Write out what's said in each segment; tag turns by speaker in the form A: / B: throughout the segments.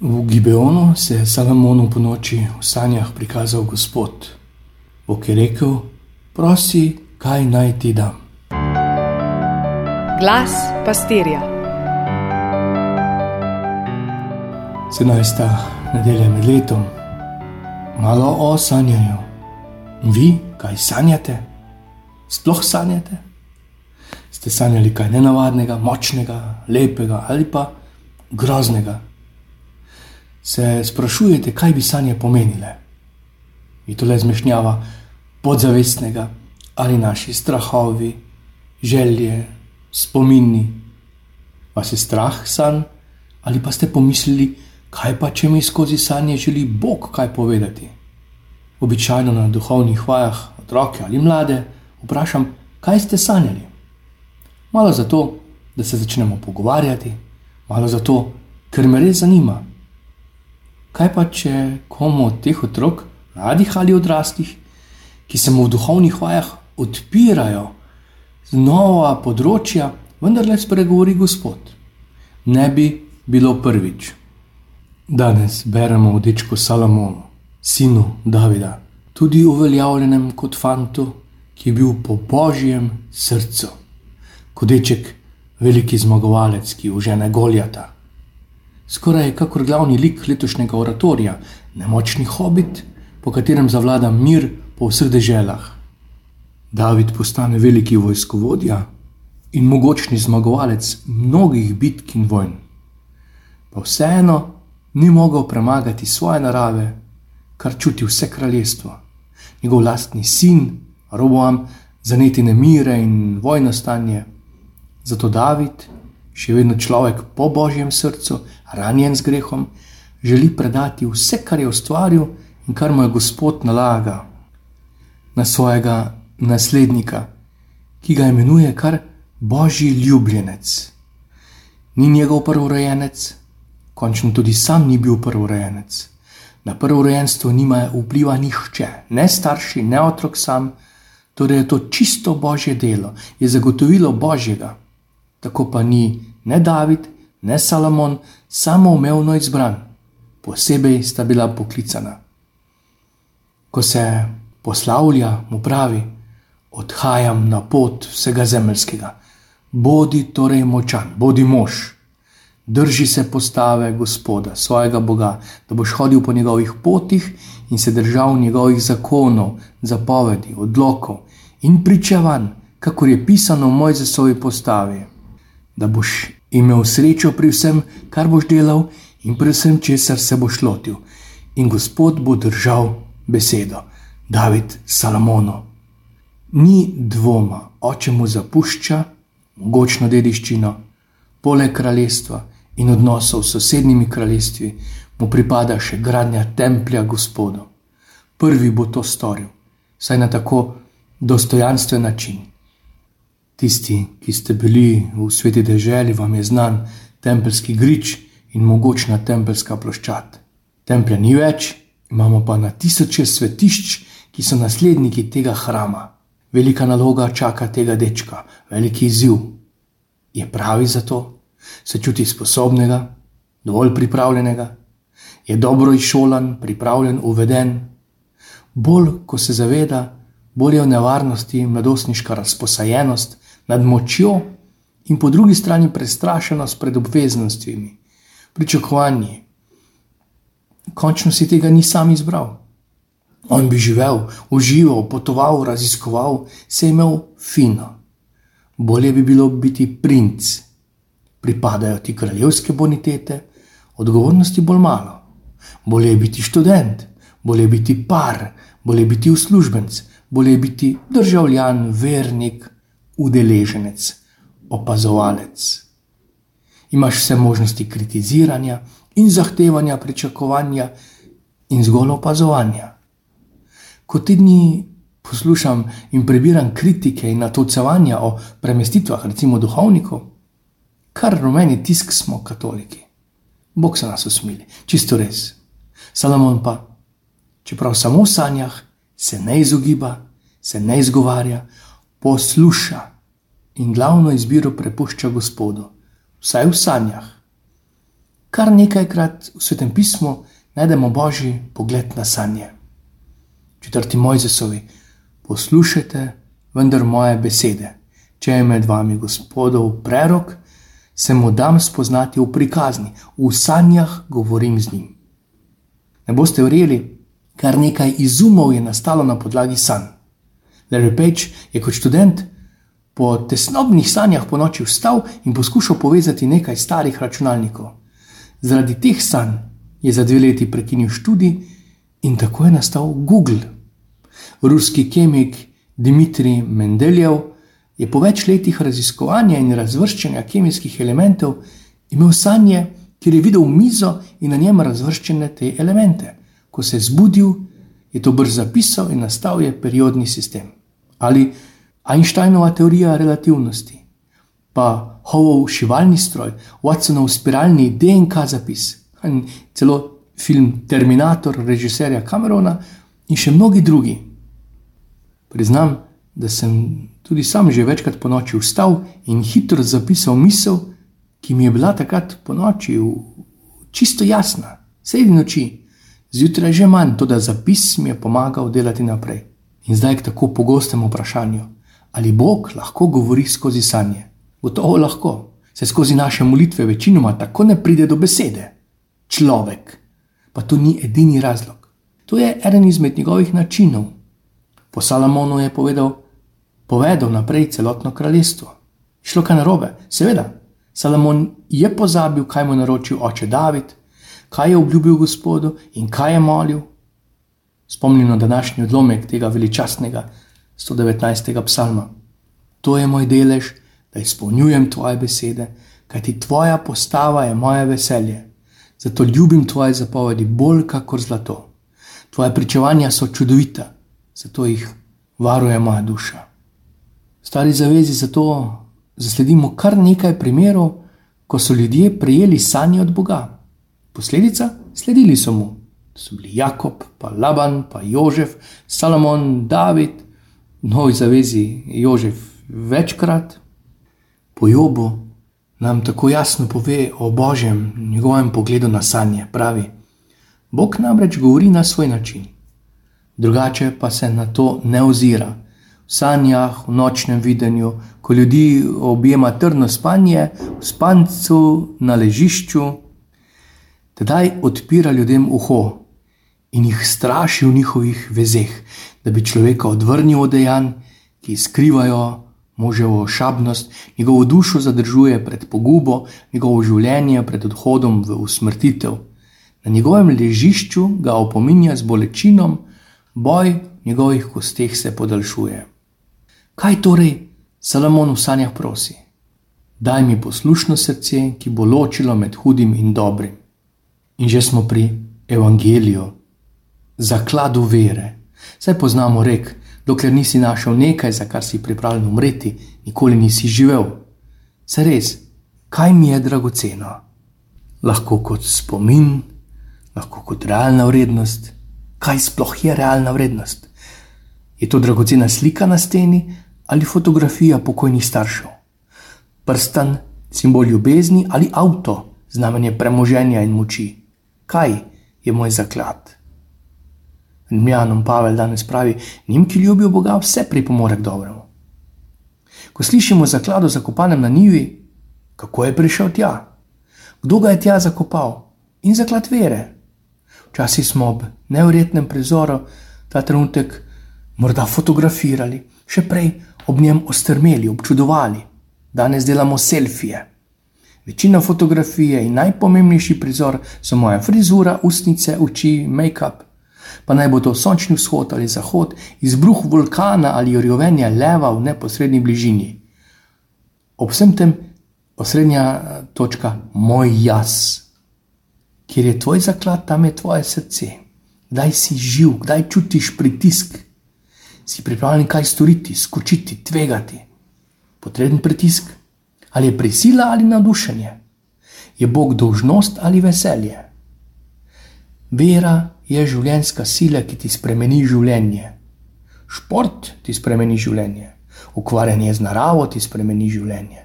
A: V Gibeonu se je Salomonu po noči v sanjah prikazal Gospod. Bog je rekel: Prosi, kaj naj ti dam.
B: Glas pastirja.
A: 17. nedelja med letom, malo o sanjanju. Vi, kaj sanjate? Sploh sanjate? Ste sanjali kaj nenavadnega, močnega, lepega ali pa groznega? Se sprašujete, kaj bi sanje pomenile? Je to le zmešnjava podzavestnega ali naši strahovi, želje, spomini? Vas je strah san ali pa ste pomislili, kaj pa če mi skozi sanje želi Bog kaj povedati? Običajno na duhovnih vajah otroke ali mlade vprašam, kaj ste sanjali. Malo zato, da se začnemo pogovarjati, malo zato, ker me res zanima. Kaj pa če komu od teh otrok, mladih ali odraslih, ki se mu v duhovnih vajah odpirajo znova področja, vendarle spregovori Gospod? Ne bi bilo prvič. Danes beremo o dečku Salomonu, sinu Davida, tudi uveljavljenem kot fantu, ki je bil po božjem srcu, kot deček, veliki zmagovalec, ki užene Goljata. Skoraj kakor glavni lik letošnjega oratorija, nemočni hobit, po katerem zavlada mir po vseh deželah. David postane veliki vojskovodja in mogočni zmagovalec mnogih bitk in vojn. Pa vseeno ni mogel premagati svoje narave, kar čuti vse kraljestvo. Njegov lastni sin, Roboam, zaneti nemire in vojno stanje. Zato David, še vedno človek po božjem srcu, ranjen z grehom, želi predati vse, kar je ustvaril in kar mu je Gospod nalaga na svojega naslednika, ki ga imenuje kar Božji ljubljenec. Ni njegov prvorojenec, končno tudi sam ni bil prvorojenec. Na prvorojenstvo nima vpliva nihče, ne starši, ne otrok sam, torej je to čisto božje delo, je zagotovilo božjega. Tako pa ni ne David, ne Salomon, samo umevno izbran, posebej sta bila poklicana. Ko se poslavlja, mu pravi: Odhajam na pot vsega zemeljskega, bodi torej močan, bodi mož, drži se postave Gospoda, svojega Boga, da boš hodil po njegovih potih in se držal njegovih zakonov, zapovedi, odlokov in pričevanj, kakor je pisano v Mojzesovi postavi, da boš imel srečo pri vsem, kar boš delal in pri vsem, česar se boš lotil. In Gospod bo držal besedo, David Salomono. Ni dvoma, oče mu zapušča mogočno dediščino, poleg kraljestva in odnosov s sosednjimi kraljestvi, mu pripada še gradnja templja Gospodu. Prvi bo to storil, saj na tako dostojanstven način. Tisti, ki ste bili v sveti deželi, vam je znan tempelski grič in mogočna tempelska ploščad. Templja ni več, imamo pa na tisoče svetišč, ki so nasledniki tega hrama. Velika naloga čaka tega dečka, veliki izziv. Je pravi za to, se čuti sposobnega, dovolj pripravljenega, je dobro izšolan, pripravljen, uveden. Bolj ko se zaveda, bolj je v nevarnosti mladostniška razposajenost, nad močjo in po drugi strani prestrašenost pred obveznostmi, pričakovanji. Končno si tega ni sam izbral. On bi živel, užival, potoval, raziskoval, se imel fino. Bolje bi bilo biti princ. Pripadajo ti kraljevske bonitete, odgovornosti bolj malo. Bolje je biti študent, bolje je biti par, bolje je biti uslužbenc, bolje je biti državljan, vernik, udeleženec, opazovalec. Imaš vse možnosti kritiziranja in zahtevanja, pričakovanja in zgolj opazovanja. Ko ti dni poslušam in prebiram kritike in natolcevanja o premestitvah, recimo duhovnikov, kar rumeni tisk smo katoliki. Bog se nas usmili, čisto res. Salomon pa, čeprav samo v sanjah, se ne izogiba, se ne izgovarja, posluša in glavno izbiro prepušča Gospodu, vsaj v sanjah. Kar nekajkrat v svetem pismu najdemo božji pogled na sanje. Četrti Mojzesovi, poslušajte vendar moje besede. Če je med vami gospodov prerok, se mu dam spoznati v prikazni, v sanjah govorim z njim. Ne boste verjeli, kar nekaj izumov je nastalo na podlagi sanj. Larry Page je kot študent po tesnobnih sanjah po noči vstal in poskušal povezati nekaj starih računalnikov. Zaradi teh sanj je za dve leti prekinil študij in tako je nastal Google. Ruski kemik Dmitrij Mendeljev je po več letih raziskovanja in razvrščanja kemijskih elementov imel sanje, kjer je videl mizo in na njem razvrščene te elemente. Ko se je zbudil, je to brzo zapisal in nastal je periodni sistem. Ali Einsteinova teorija relativnosti, pa Hovov šivalni stroj, Watsonov spiralni DNK zapis, in celo film Terminator, režiserja Camerona in še mnogi drugi. Priznam, da sem tudi sam že večkrat po noči vstal in hitro zapisal misel, ki mi je bila takrat po noči čisto jasna, sredi noči, zjutraj že manj, to da zapis mi je pomagal delati naprej. In zdaj k tako pogostemu vprašanju ali Bog lahko govori skozi sanje. Gotovo lahko, se skozi naše molitve večinoma tako ne pride do besede. Človek, pa to ni edini razlog. To je eden izmed njegovih načinov. Po Salomonu je povedal: Povedal naprej celotno kraljestvo. Šlo kaj narobe? Seveda, Salomon je pozabil, kaj mu je naročil oče David, kaj je obljubil Gospodu in kaj je molil. Spomnim na današnji odlomek tega veličastnega 119. psalma. To je moj delež, da izpolnjujem tvoje besede, kajti tvoja postava je moje veselje. Zato ljubim tvoje zapovedi bolj kot zlato. Tvoje pričevanja so čudovita, zato jih varuje moja duša. Stari zavezi zato zasledimo kar nekaj primerov, ko so ljudje prejeli sanje od Boga. Posledica: sledili so mu. To so bili Jakob, pa Laban, pa Jožef, Salomon, David, novi zavezi Jožef večkrat. Po Jobu nam tako jasno pove o božjem njegovem pogledu na sanje. Pravi: Bog namreč govori na svoj način, drugače pa se na to ne ozira. V sanjah, v nočnem videnju, ko ljudi objema trdno spanje, v spancu, na ležišču, tedaj odpira ljudem uho in jih straši v njihovih vezeh, da bi človeka odvrnil od dejanj, ki skrivajo moževo šabnost, njegovo dušo zadržuje pred pogubo, njegovo življenje pred odhodom v usmrtitev. Na njegovem ležišču ga opominja z bolečinom, boj v njegovih kosteh se podaljšuje. Kaj torej Salomon v sanjah prosi? Daj mi poslušno srce, ki bo ločilo med hudim in dobrim. In že smo pri evangeliju, zakladu vere. Saj poznamo rek, dokler nisi našel nekaj, za kar si pripravljen umreti, nikoli nisi živel. Se res, kaj mi je dragoceno? Lahko kot spomin, lahko kot realna vrednost. Kaj sploh je realna vrednost? Je to dragocena slika na steni ali fotografija pokojnih staršev? Prstan, simbol ljubezni ali avto, znamenje premoženja in moči? Kaj je moj zaklad? Rimljanom Pavel danes pravi: Nim, ki ljubijo Boga, vse pripomore k dobremu. Ko slišimo zaklado zakopanem na nivi, kako je prišel tja, kdo ga je tja zakopal in zaklad vere. Včasih smo ob nevrjetnem prizoru ta trenutek morda fotografirali, še prej ob njem ostrmeli, občudovali. Danes delamo selfije. Večina fotografije in najpomembnejši prizor so moja frizura, ustnice, oči, make-up pa naj bo to sončni vzhod ali zahod, izbruh vulkana ali rjovenje leva v neposrednji bližini. Ob vsem tem osrednja eh, točka moj jaz, kjer je tvoj zaklad, tam je tvoje srce. Kdaj si živ, kdaj čutiš pritisk, si pripravljen kaj storiti, skočiti, tvegati. Potreben pritisk, ali je prisila ali navdušenje, je Bog dolžnost ali veselje. Vera je življenska sila, ki ti spremeni življenje. Šport ti spremeni življenje, ukvarjanje z naravo ti spremeni življenje,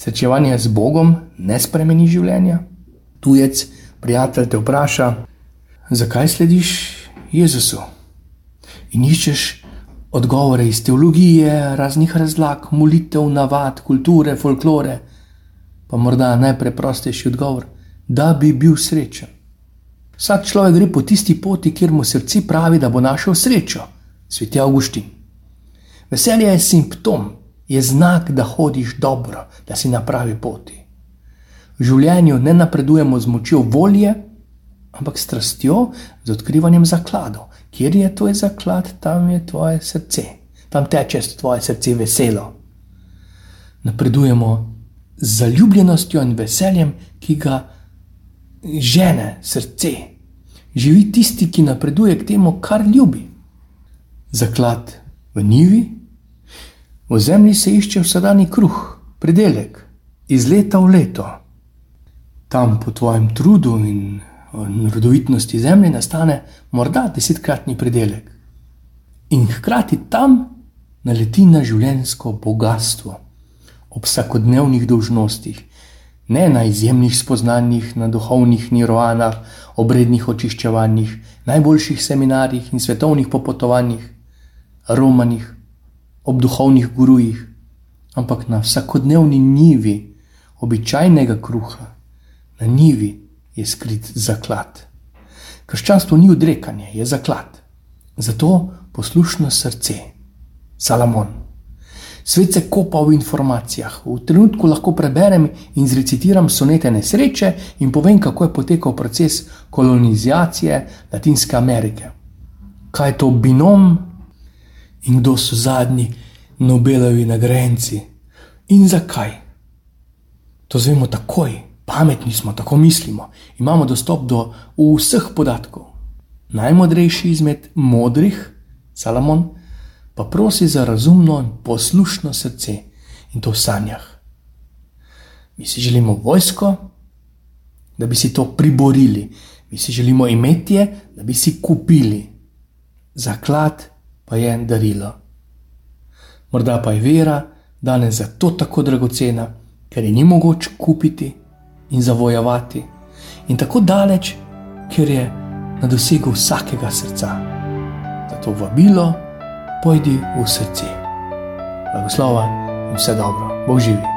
A: srečevanje z Bogom ne spremeni življenja. Tujec, prijatelj te vpraša, zakaj slediš Jezusu? In iščeš odgovore iz teologije, raznih razlag, molitev, navad, kulture, folklore. Pa morda najpreprostejši odgovor, da bi bil srečen. Vsak človek gre po tisti poti, kjer mu srce pravi, da bo našel srečo, sveti Augustin. Veselje je simptom, je znak, da hodiš dobro, da si na pravi poti. V življenju ne napredujemo z močjo volje, ampak strastjo, z odkrivanjem zakladov. Kjer je tvoj zaklad, tam je tvoje srce, tam teče tvoje srce veselo. Napredujemo z zaljubljenostjo in veseljem, ki ga žene srce. Živi tisti, ki napreduje k temu, kar ljubi. Zaklad v nivi, v zemlji se išče vsakdanji kruh, predelek, iz leta v leto. Tam po tvojem trudu in rodovitnosti zemlje nastane morda desetkratni predelek. In hkrati tam naleti na življenjsko bogatstvo, ob vsakodnevnih dolžnostih, ne na izjemnih spoznanjih, na duhovnih nirvanah, obrednih očiščevanjih, najboljših seminarjih in svetovnih popotovanjih, romanih, ob duhovnih gurujih, ampak na vsakodnevni nivi običajnega kruha, na nivi je skrit zaklad. Krščanstvo ni odrekanje, je zaklad. Zato poslušno srce, Salamon. Svet se kopa v informacijah. V trenutku lahko preberem in zrecitiram sonete nesreče in povem, kako je potekal proces kolonizacije Latinske Amerike. Kaj je to binom in kdo so zadnji Nobelovi nagrajenci in zakaj. To zvemo takoj, pametni smo, tako mislimo, imamo dostop do vseh podatkov. Najmodrejši izmed modrih, Salomon, pa prosi za razumno in poslušno srce in to v sanjah. Mi si želimo vojsko, da bi si to priborili, mi si želimo imetje, da bi si kupili, zaklad pa je darilo. Morda pa je vera danes zato tako dragocena, ker je ni mogoče kupiti in zavojevati, in tako daleč, ker je na dosegu vsakega srca. Zato vabilo pojdi v srce. Blagoslova in vse dobro, Bog živi.